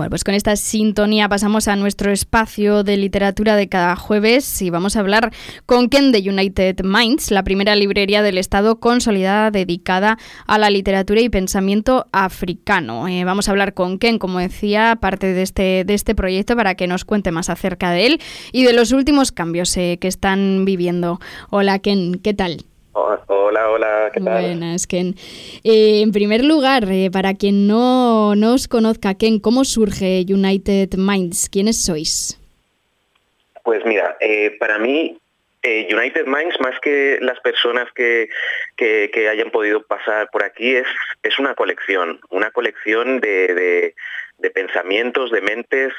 Bueno, pues con esta sintonía pasamos a nuestro espacio de literatura de cada jueves y vamos a hablar con Ken de United Minds, la primera librería del Estado consolidada dedicada a la literatura y pensamiento africano. Eh, vamos a hablar con Ken, como decía, parte de este, de este proyecto para que nos cuente más acerca de él y de los últimos cambios eh, que están viviendo. Hola Ken, ¿qué tal? Hola, hola, ¿qué tal? Buenas, Ken. Eh, en primer lugar, eh, para quien no, no, os conozca, Ken, ¿cómo surge United Minds? ¿Quiénes sois? Pues mira, eh, para mí United Minds, más que las personas que, que, hayan podido pasar por aquí, es, es una colección, una colección de, de, pensamientos, de mentes,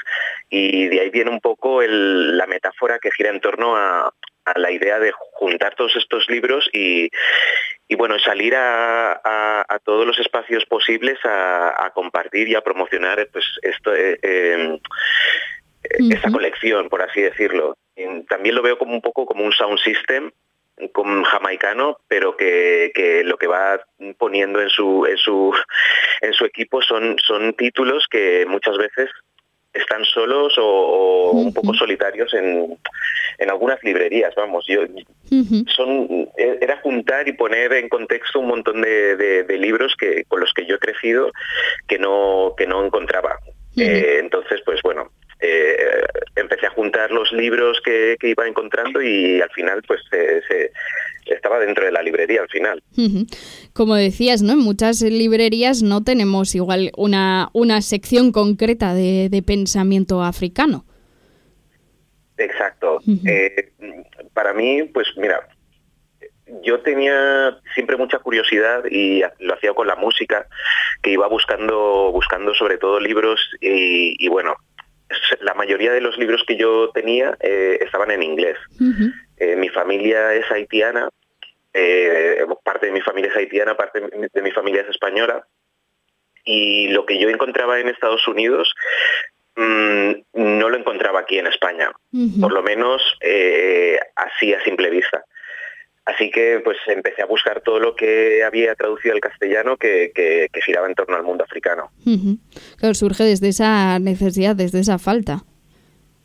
y de ahí viene un poco el, la metáfora que gira en torno a, a la idea de juntar todos estos libros y, bueno, salir a, todos los espacios posibles a, compartir y a promocionar pues esto eh, em, esta colección, por así decirlo. también lo veo como un poco como un sound system como jamaicano, pero que, lo que va poniendo en su, en su, en su equipo son, son títulos que muchas veces están solos o, un poco solitarios en, en, algunas librerías, vamos. Yo, son, e, era juntar y poner en contexto un montón de, libros que, con los que yo he crecido que no, que no encontraba. Eh, entonces, pues bueno, eh, empecé a juntar los libros que, iba encontrando y al final pues se, estaba dentro de la librería al final. Como decías, ¿no? En muchas librerías no tenemos igual una, una sección concreta de, pensamiento africano. Exacto. Eh, para mí, pues mira, yo tenía siempre mucha curiosidad y lo hacía con la música, que iba buscando, buscando sobre todo libros y bueno, la mayoría de los libros que yo tenía eh, estaban en inglés. Eh, mi familia es haitiana, eh, parte de mi familia es haitiana, parte de mi familia es española, y lo que yo encontraba en Estados Unidos mm, no lo encontraba aquí en España, por lo menos así a simple vista. Así que pues empecé a buscar todo lo que había traducido al castellano que, giraba en torno al mundo africano. Claro, surge desde esa necesidad, desde esa falta.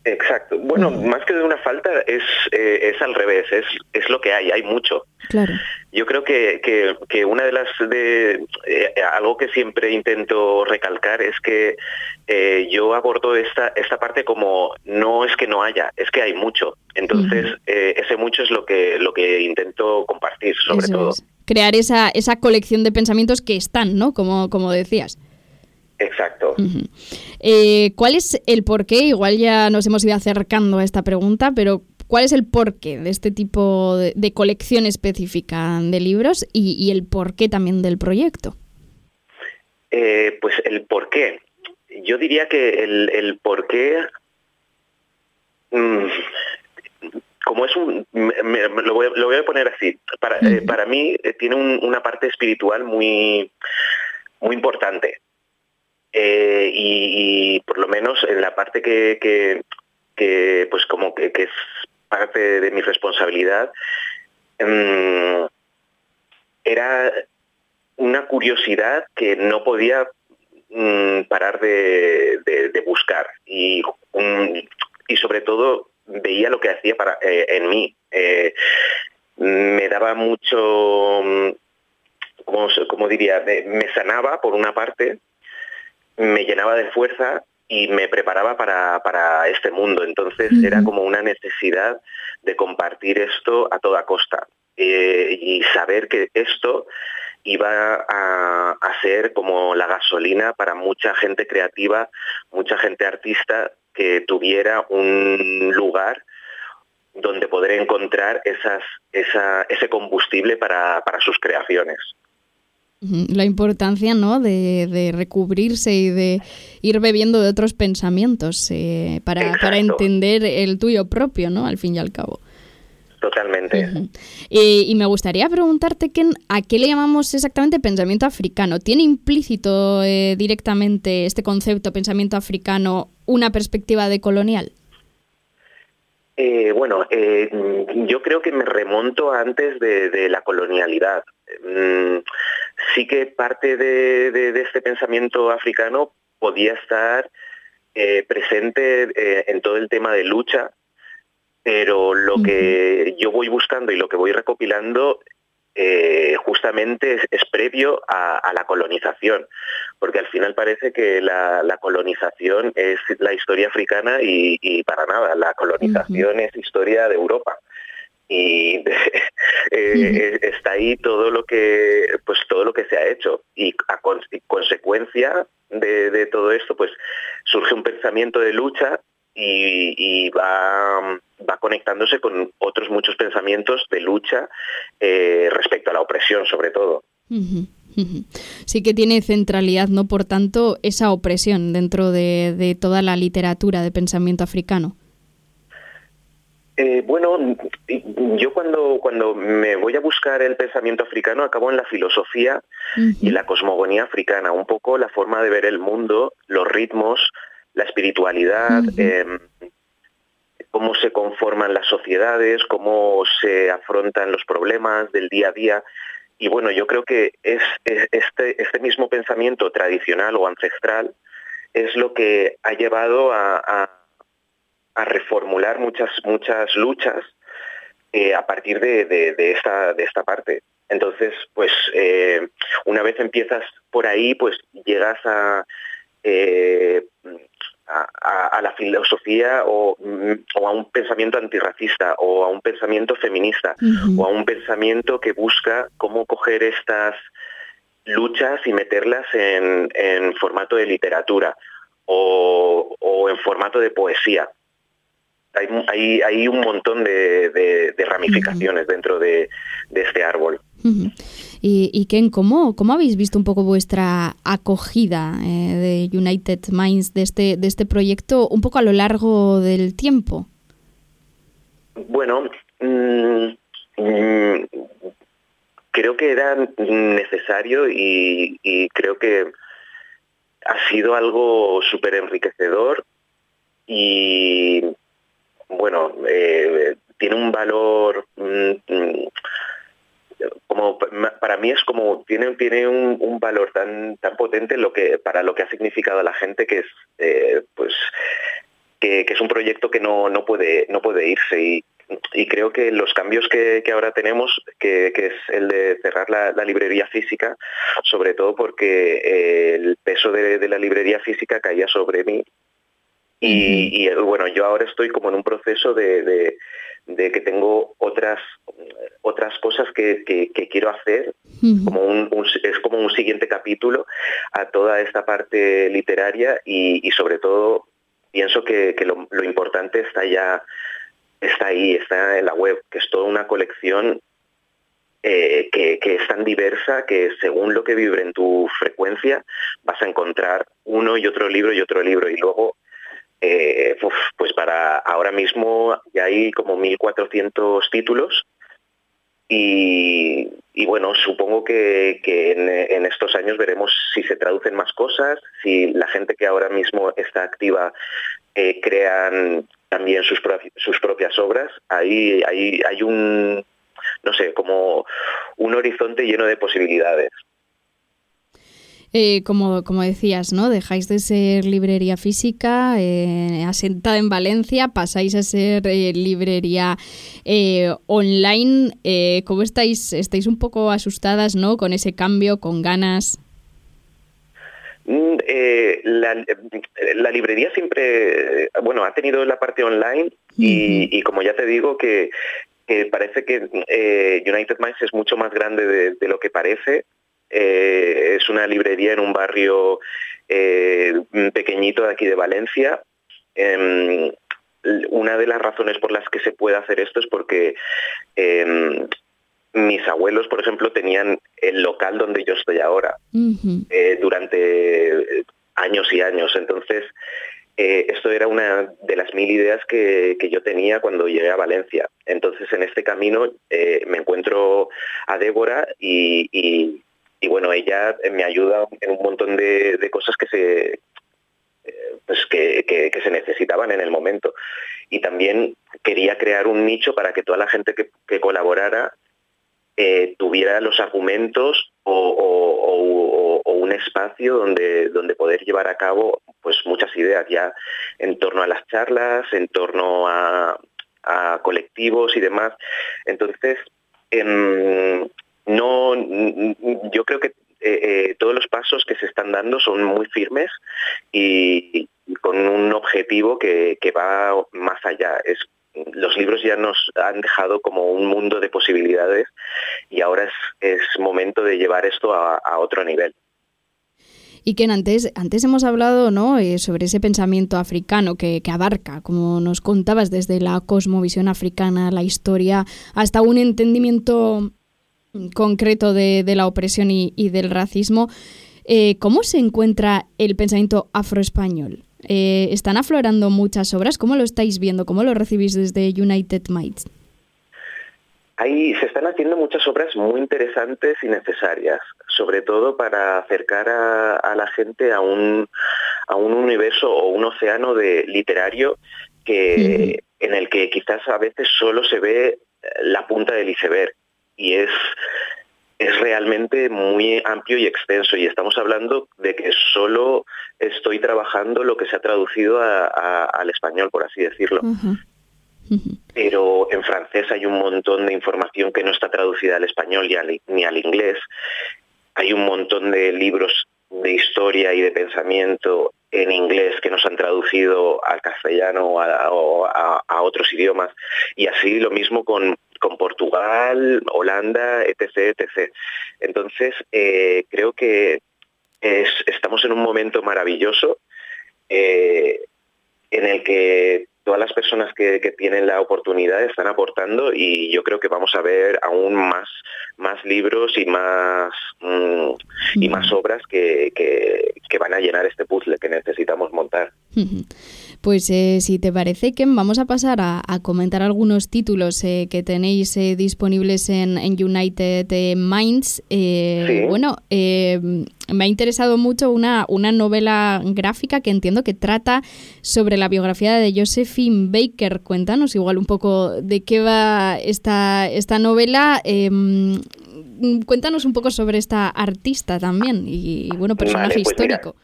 Exacto. Bueno, más que de una falta es, eh, es al revés, es, es lo que hay, hay mucho. Claro. Yo creo que, que, una de las de eh, algo que siempre intento recalcar es que eh, yo abordo esta esta parte como no es que no haya, es que hay mucho. Entonces ese mucho es lo que lo que intento compartir sobre todo. Crear esa esa colección de pensamientos que están, ¿no? Como como decías. Exacto. Eh, ¿Cuál es el porqué? Igual ya nos hemos ido acercando a esta pregunta, pero ¿cuál es el porqué de este tipo de, colección específica de libros y, el porqué también del proyecto? Eh, pues el porqué. Yo diría que el, porqué... Mm, como es un, lo, voy, a poner así, para, eh, para mí tiene una parte espiritual muy, muy importante. Eh, y, por lo menos en la parte que, pues como que, es parte de mi responsabilidad, mm, era una curiosidad que no podía mm, parar de, buscar y, y sobre todo veía lo que hacía para, eh, en mí. Eh, me daba mucho, mm, como, diría, me sanaba por una parte, me llenaba de fuerza y me preparaba para, este mundo. Entonces era como una necesidad de compartir esto a toda costa eh, y saber que esto iba a, ser como la gasolina para mucha gente creativa, mucha gente artista que tuviera un lugar donde poder encontrar esas, ese combustible para sus creaciones. La importancia ¿no? de, recubrirse y de ir bebiendo de otros pensamientos eh, para, para, entender el tuyo propio, ¿no? Al fin y al cabo. Totalmente. y me gustaría preguntarte, Ken, ¿a qué le llamamos exactamente pensamiento africano? ¿Tiene implícito eh, directamente este concepto, pensamiento africano, una perspectiva de colonial? Eh, bueno, yo creo que me remonto antes de, la colonialidad. Mm, sí que parte de, este pensamiento africano podía estar presente en todo el tema de lucha, pero lo que yo voy buscando y lo que voy recopilando eh, justamente es, previo a, la colonización, porque al final parece que la, colonización es la historia africana y, para nada, la colonización es historia de Europa y eh, está ahí todo lo que pues todo lo que se ha hecho y a consecuencia de, todo esto pues surge un pensamiento de lucha y, va, va, conectándose con otros muchos pensamientos de lucha eh, respecto a la opresión, sobre todo. Sí que tiene centralidad, ¿no? Por tanto, esa opresión dentro de, toda la literatura de pensamiento africano. Eh, bueno, yo cuando, cuando me voy a buscar el pensamiento africano acabo en la filosofía y la cosmogonía africana, un poco la forma de ver el mundo, los ritmos, la espiritualidad, em, cómo se conforman las sociedades, cómo se afrontan los problemas del día a día. Y bueno, yo creo que es, este, este, mismo pensamiento tradicional o ancestral es lo que ha llevado a, reformular muchas, muchas luchas eh, a partir de, esta, de esta parte. Entonces, pues eh, una vez empiezas por ahí, pues llegas a, eh, a, la filosofía o, a un pensamiento antirracista o a un pensamiento feminista o a un pensamiento que busca cómo coger estas luchas y meterlas en, formato de literatura o, en formato de poesía. Hay, hay, un montón de, ramificaciones dentro de, este árbol. Y, Ken, ¿cómo, ¿cómo habéis visto un poco vuestra acogida eh, de United Minds, de este, de este proyecto, un poco a lo largo del tiempo? Bueno, mm, mm, creo que era necesario y, creo que ha sido algo súper enriquecedor y bueno, eh, tiene un valor mm, como para mí es como tiene tiene un, valor tan tan potente lo que para lo que ha significado a la gente que es eh, pues que, es un proyecto que no, no puede no puede irse y, creo que los cambios que, ahora tenemos, que, es el de cerrar la, librería física, sobre todo porque eh, el peso de, la librería física caía sobre mí. Y, bueno, yo ahora estoy como en un proceso de de que tengo otras otras cosas que, quiero hacer, como un, es como un siguiente capítulo a toda esta parte literaria y, sobre todo pienso que, lo, importante está ya, está ahí, está en la web, que es toda una colección eh, que, que, es tan diversa que según lo que vibre en tu frecuencia vas a encontrar uno y otro libro y otro libro. Y luego eh, pues para ahora mismo ya hay como 1.400 títulos y, bueno, supongo que, en, estos años veremos si se traducen más cosas, si la gente que ahora mismo está activa eh, crean también sus, sus propias obras. Ahí, ahí hay un, no sé, como un horizonte lleno de posibilidades. Eh, como, como decías, ¿no? Dejáis de ser librería física eh, asentada en Valencia, pasáis a ser eh, librería online. ¿Cómo estáis? ¿Estáis un poco asustadas, ¿no? Con ese cambio, con ganas. Mm, la, librería siempre, bueno, ha tenido la parte online y, como ya te digo que, parece que United Minds es mucho más grande de lo que parece eh, es una librería en un barrio eh, pequeñito de aquí de Valencia. Em, una de las razones por las que se puede hacer esto es porque em, mis abuelos, por ejemplo, tenían el local donde yo estoy ahora eh, durante años y años. Entonces, esto era una de las mil ideas que, yo tenía cuando llegué a Valencia. Entonces, en este camino me encuentro a Débora y, y bueno, ella me ayuda en un montón de, cosas que se, eh, pues que, se necesitaban en el momento. Y también quería crear un nicho para que toda la gente que, colaborara eh, tuviera los argumentos o, un espacio donde, donde poder llevar a cabo pues muchas ideas ya en torno a las charlas, en torno a, colectivos y demás. Entonces, em, no, yo creo que eh, eh, todos los pasos que se están dando son muy firmes y, con un objetivo que, va más allá. Los libros ya nos han dejado como un mundo de posibilidades y ahora es, momento de llevar esto a, otro nivel. Y que antes, antes hemos hablado ¿no? Eh, sobre ese pensamiento africano que, abarca, como nos contabas, desde la cosmovisión africana, la historia, hasta un entendimiento concreto de, la opresión y, del racismo. Eh, ¿Cómo se encuentra el pensamiento afroespañol? Eh, ¿Están aflorando muchas obras? ¿Cómo lo estáis viendo? ¿Cómo lo recibís desde United Minds? Ahí se están haciendo muchas obras muy interesantes y necesarias, sobre todo para acercar a, la gente a un, a un universo o un océano de literario que, en el que quizás a veces solo se ve la punta del iceberg y es, es realmente muy amplio y extenso y estamos hablando de que solo estoy trabajando lo que se ha traducido al español, por así decirlo. Pero en francés hay un montón de información que no está traducida al español ni al, inglés. Hay un montón de libros de historia y de pensamiento en inglés que nos han traducido al castellano o a, otros idiomas. Y así lo mismo con con Portugal, Holanda, etc. etc. Entonces, eh, creo que estamos en un momento maravilloso eh, en el que todas las personas que, tienen la oportunidad están aportando y yo creo que vamos a ver aún más, más libros y más, mm, y más obras que, van a llenar este puzzle que necesitamos montar. Pues eh, si te parece, Ken, vamos a pasar a, comentar algunos títulos eh, que tenéis eh, disponibles en, United Minds. Bueno, me ha interesado mucho una, una novela gráfica que entiendo que trata sobre la biografía de Josephine Baker. Cuéntanos igual un poco de qué va esta, esta novela. Em, cuéntanos un poco sobre esta artista también y, bueno, personaje pues histórico.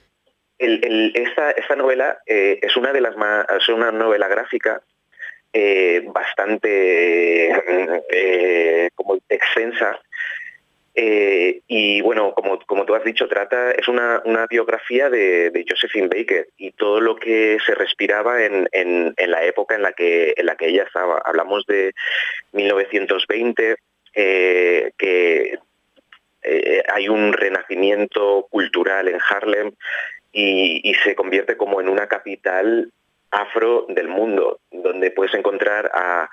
Esta, novela eh, es una de las más, es una novela gráfica eh, bastante eh, como extensa y bueno, como, como tú has dicho, trata, es una, biografía de, Josephine Baker y todo lo que se respiraba en, la época en la, que, en la que ella estaba. Hablamos de 1920, eh, que hay un renacimiento cultural en Harlem y se convierte como en una capital afro del mundo, donde puedes encontrar a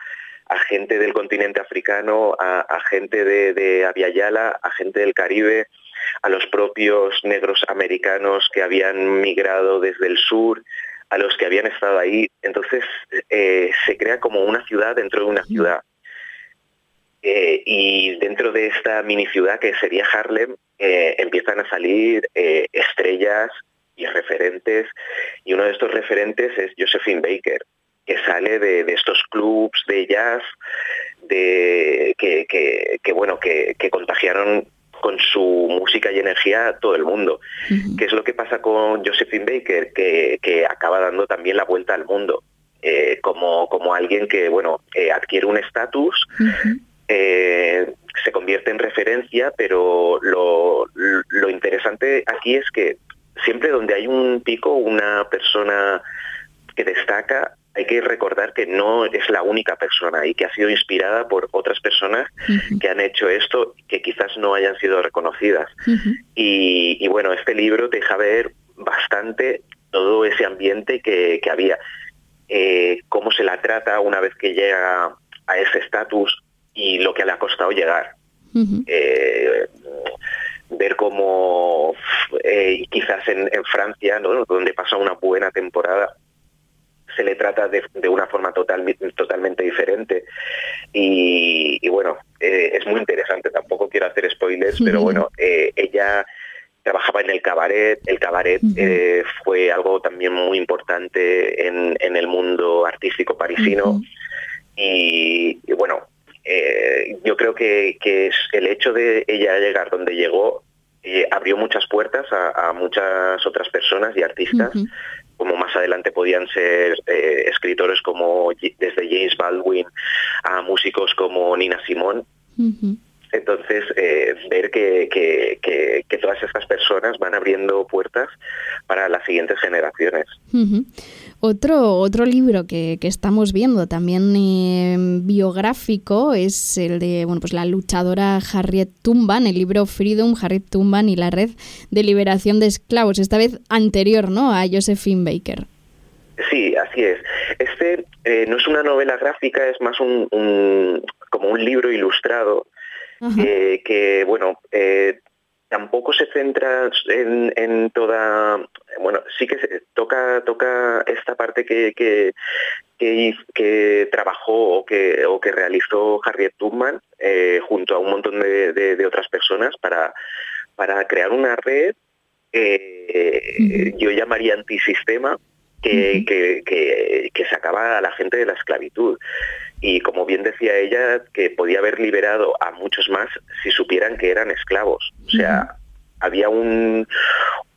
a gente del continente africano, a, gente de, de Aviala, a gente del Caribe, a los propios negros americanos que habían migrado desde el sur, a los que habían estado ahí. Entonces eh, se crea como una ciudad dentro de una ciudad. Eh, y dentro de esta mini ciudad que sería Harlem, eh, empiezan a salir estrellas y referentes. Y uno de estos referentes es Josephine Baker, que sale de, estos clubs de jazz de, que, bueno, que, contagiaron con su música y energía todo el mundo. ¿Qué es lo que pasa con Josephine Baker? Que, acaba dando también la vuelta al mundo. Eh, como, como alguien que bueno eh, adquiere un estatus, eh, se convierte en referencia, pero lo, lo interesante aquí es que siempre donde hay un pico, una persona que destaca, hay que recordar que no es la única persona y que ha sido inspirada por otras personas que han hecho esto que quizás no hayan sido reconocidas. y, bueno, este libro deja ver bastante todo ese ambiente que, había, eh, cómo se la trata una vez que llega a ese estatus y lo que le ha costado llegar. Eh, ver cómo eh, quizás en, Francia, donde pasa una buena temporada, se le trata de, una forma total, totalmente diferente. Y, bueno, eh, es muy interesante, tampoco quiero hacer spoilers, pero bueno, eh, ella trabajaba en el cabaret, el cabaret fue algo también muy importante en, el mundo artístico parisino. Y, bueno, yo creo que, es el hecho de ella llegar donde llegó abrió muchas puertas a, muchas otras personas y artistas. Como más adelante podían ser eh, escritores como desde James Baldwin a músicos como Nina Simón. Entonces, eh, ver que, que, todas estas personas van abriendo puertas para las siguientes generaciones. Otro, otro libro que, estamos viendo también eh, biográfico es el de bueno, pues la luchadora Harriet Tubman, el libro Freedom, Harriet Tubman y la red de liberación de esclavos, esta vez anterior ¿no? a Josephine Baker. Sí, así es. Este eh, no es una novela gráfica, es más un, como un libro ilustrado eh, que, bueno, tampoco se centra en, toda bueno sí que se, toca toca esta parte que, que, que, trabajó o que, o que realizó Harriet Tubman eh, junto a un montón de, otras personas para, para crear una red eh, yo llamaría antisistema que, que, que, sacaba a la gente de la esclavitud. Y como bien decía ella, que podía haber liberado a muchos más si supieran que eran esclavos. O sea, había un,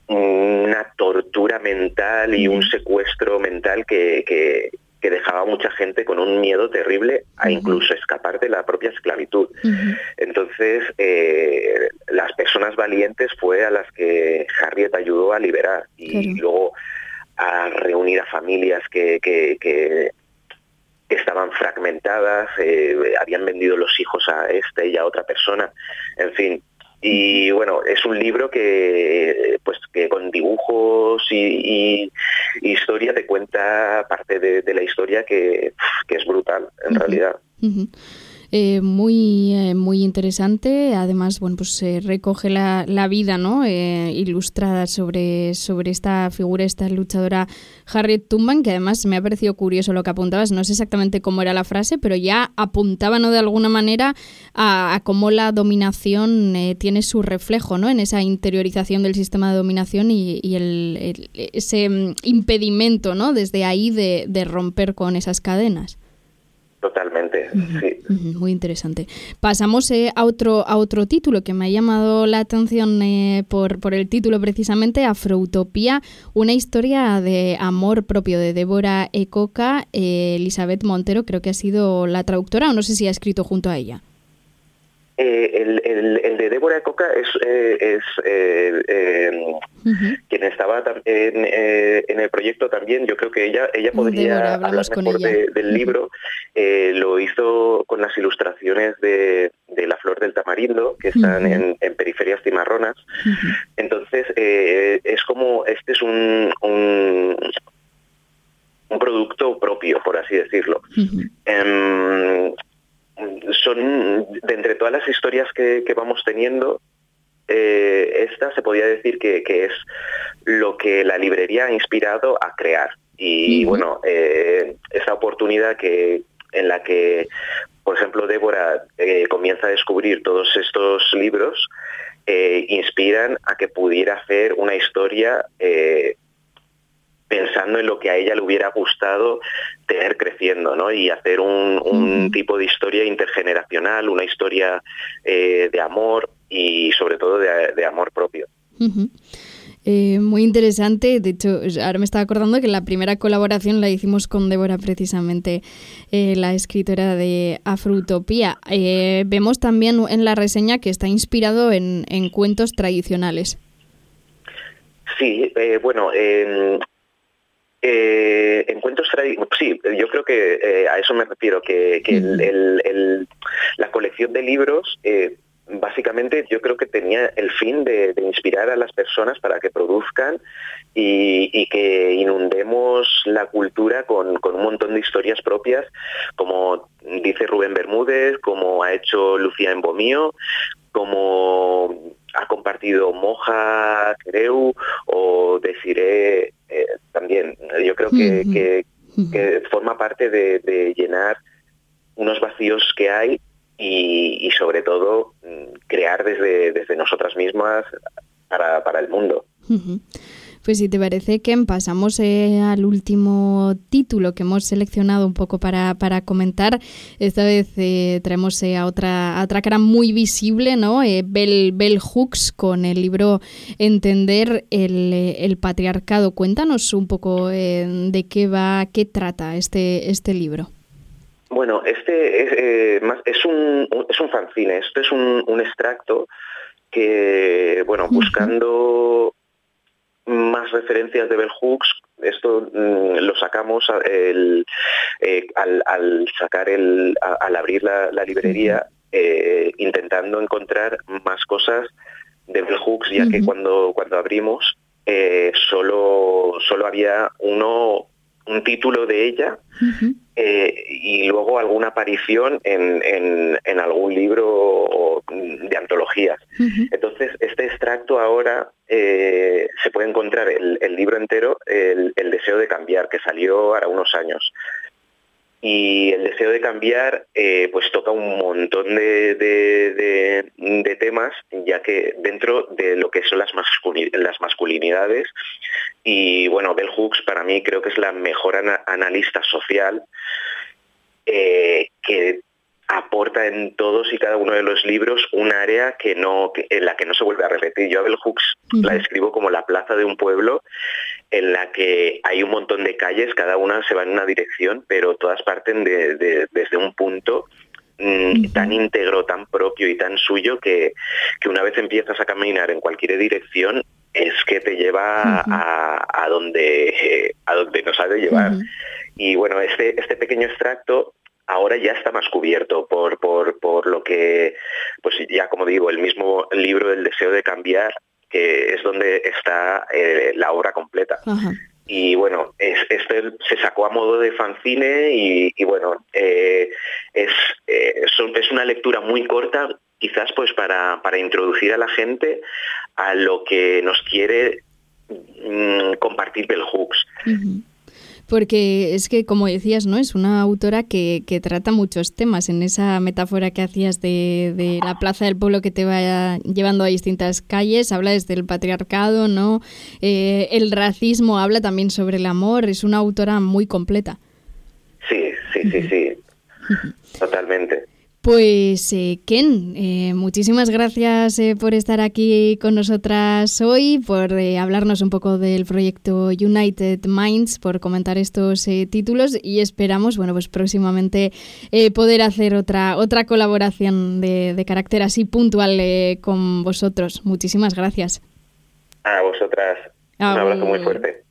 una tortura mental y un secuestro mental que, que, dejaba a mucha gente con un miedo terrible a incluso escapar de la propia esclavitud. Entonces, eh, las personas valientes fue a las que Harriet ayudó a liberar y luego a reunir a familias que, que, estaban fragmentadas, eh, habían vendido los hijos a este y a otra persona, en fin. Y bueno, es un libro que, pues, que con dibujos y, historia te cuenta parte de, la historia que, es brutal, en realidad. Eh, muy, eh, muy interesante. Además, bueno, pues se recoge la, la vida ¿no? Eh, ilustrada sobre, sobre esta figura, esta luchadora Harriet Tubman, que además me ha parecido curioso lo que apuntabas. No sé exactamente cómo era la frase, pero ya apuntaba ¿no? de alguna manera a, cómo la dominación tiene su reflejo ¿no? en esa interiorización del sistema de dominación y, el, ese mm, impedimento ¿no? desde ahí de, de romper con esas cadenas. Totalmente, sí. Muy interesante. Pasamos eh, a, otro, a otro título que me ha llamado la atención eh, por, por el título precisamente, Afroutopía, una historia de amor propio de Débora Ecoca. Eh, Elizabeth Montero creo que ha sido la traductora o no sé si ha escrito junto a ella. Eh, el, de Débora Coca es, eh, eh, quien estaba en, el proyecto también. Yo creo que ella ella podría hablar mejor del libro. lo hizo con las ilustraciones de, La Flor del Tamarindo, que están en, periferias cimarronas. Entonces, es como, este es un, un, producto propio, por así decirlo son, de entre todas las historias que, vamos teniendo, eh, esta se podría decir que, es lo que la librería ha inspirado a crear. Y bueno, eh, esa oportunidad que en la que, por ejemplo, Débora eh, comienza a descubrir todos estos libros, inspiran a que pudiera hacer una historia pensando en lo que a ella le hubiera gustado tener creciendo, ¿no? Y hacer un, tipo de historia intergeneracional, una historia eh, de amor y sobre todo de, amor propio. Eh, muy interesante, de hecho, ahora me estaba acordando que la primera colaboración la hicimos con Débora precisamente, eh, la escritora de Afrutopía. vemos también en la reseña que está inspirado en, cuentos tradicionales. Sí, bueno, eh, encuentros sí, yo creo que eh, a eso me refiero, que, la colección de libros eh, básicamente yo creo que tenía el fin de, inspirar a las personas para que produzcan y, que inundemos la cultura con, un montón de historias propias, como dice Rubén Bermúdez, como ha hecho Lucía Embomío, como ha compartido Moja Creu o Desiree eh, también. Yo creo que, forma parte de, llenar unos vacíos que hay y, sobre todo mm, crear desde, desde nosotras mismas para, para el mundo. Pues si te parece, que pasamos eh, al último título que hemos seleccionado un poco para, para comentar. Esta vez eh, traemos a, otra, otra cara muy visible, ¿no? Bell, Bell, Hooks con el libro Entender el, el patriarcado. Cuéntanos un poco de qué va, qué trata este, este libro. Bueno, este es, eh, es, un, es un fanzine, esto es un, extracto que, bueno, buscando más referencias de Bell Hooks, esto mm, lo sacamos eh, al, sacar el, al abrir la, librería, eh, intentando encontrar más cosas de Bell Hooks, ya que cuando, cuando abrimos solo, solo había uno un título de ella eh, y luego alguna aparición en, en, algún libro de antologías. Entonces, este extracto ahora eh, se puede encontrar el, el libro entero, el, el, deseo de cambiar, que salió ahora unos años y el deseo de cambiar eh, pues toca un montón de, temas ya que dentro de lo que son las, las masculinidades y bueno Bell Hooks para mí creo que es la mejor analista social eh, que aporta en todos y cada uno de los libros un área que no, en la que no se vuelve a repetir. Yo a Bell Hooks la describo como la plaza de un pueblo en la que hay un montón de calles, cada una se va en una dirección, pero todas parten de, desde un punto mm, tan íntegro, tan propio y tan suyo que, una vez empiezas a caminar en cualquier dirección es que te lleva a, donde, a donde nos ha de llevar. Y bueno, este, este pequeño extracto ahora ya está más cubierto por, por, lo que, pues ya como digo, el mismo libro del deseo de cambiar, que es donde está eh, la obra completa. Y bueno, este se sacó a modo de fanzine y, bueno, eh, es, eh, es una lectura muy corta, quizás pues para, para introducir a la gente a lo que nos quiere mm, compartir Bell Hooks porque es que, como decías, ¿no? Es una autora que, trata muchos temas en esa metáfora que hacías de, la plaza del pueblo que te va llevando a distintas calles, habla desde el patriarcado, ¿no? Eh, el racismo, habla también sobre el amor, es una autora muy completa. Sí, sí, sí, sí, totalmente. Pues eh, Ken, eh, muchísimas gracias eh, por estar aquí con nosotras hoy, por hablarnos un poco del proyecto United Minds, por comentar estos títulos y esperamos, bueno, pues próximamente poder hacer otra otra colaboración de, de carácter así puntual con vosotros. Muchísimas gracias. A vosotras. Un abrazo muy fuerte.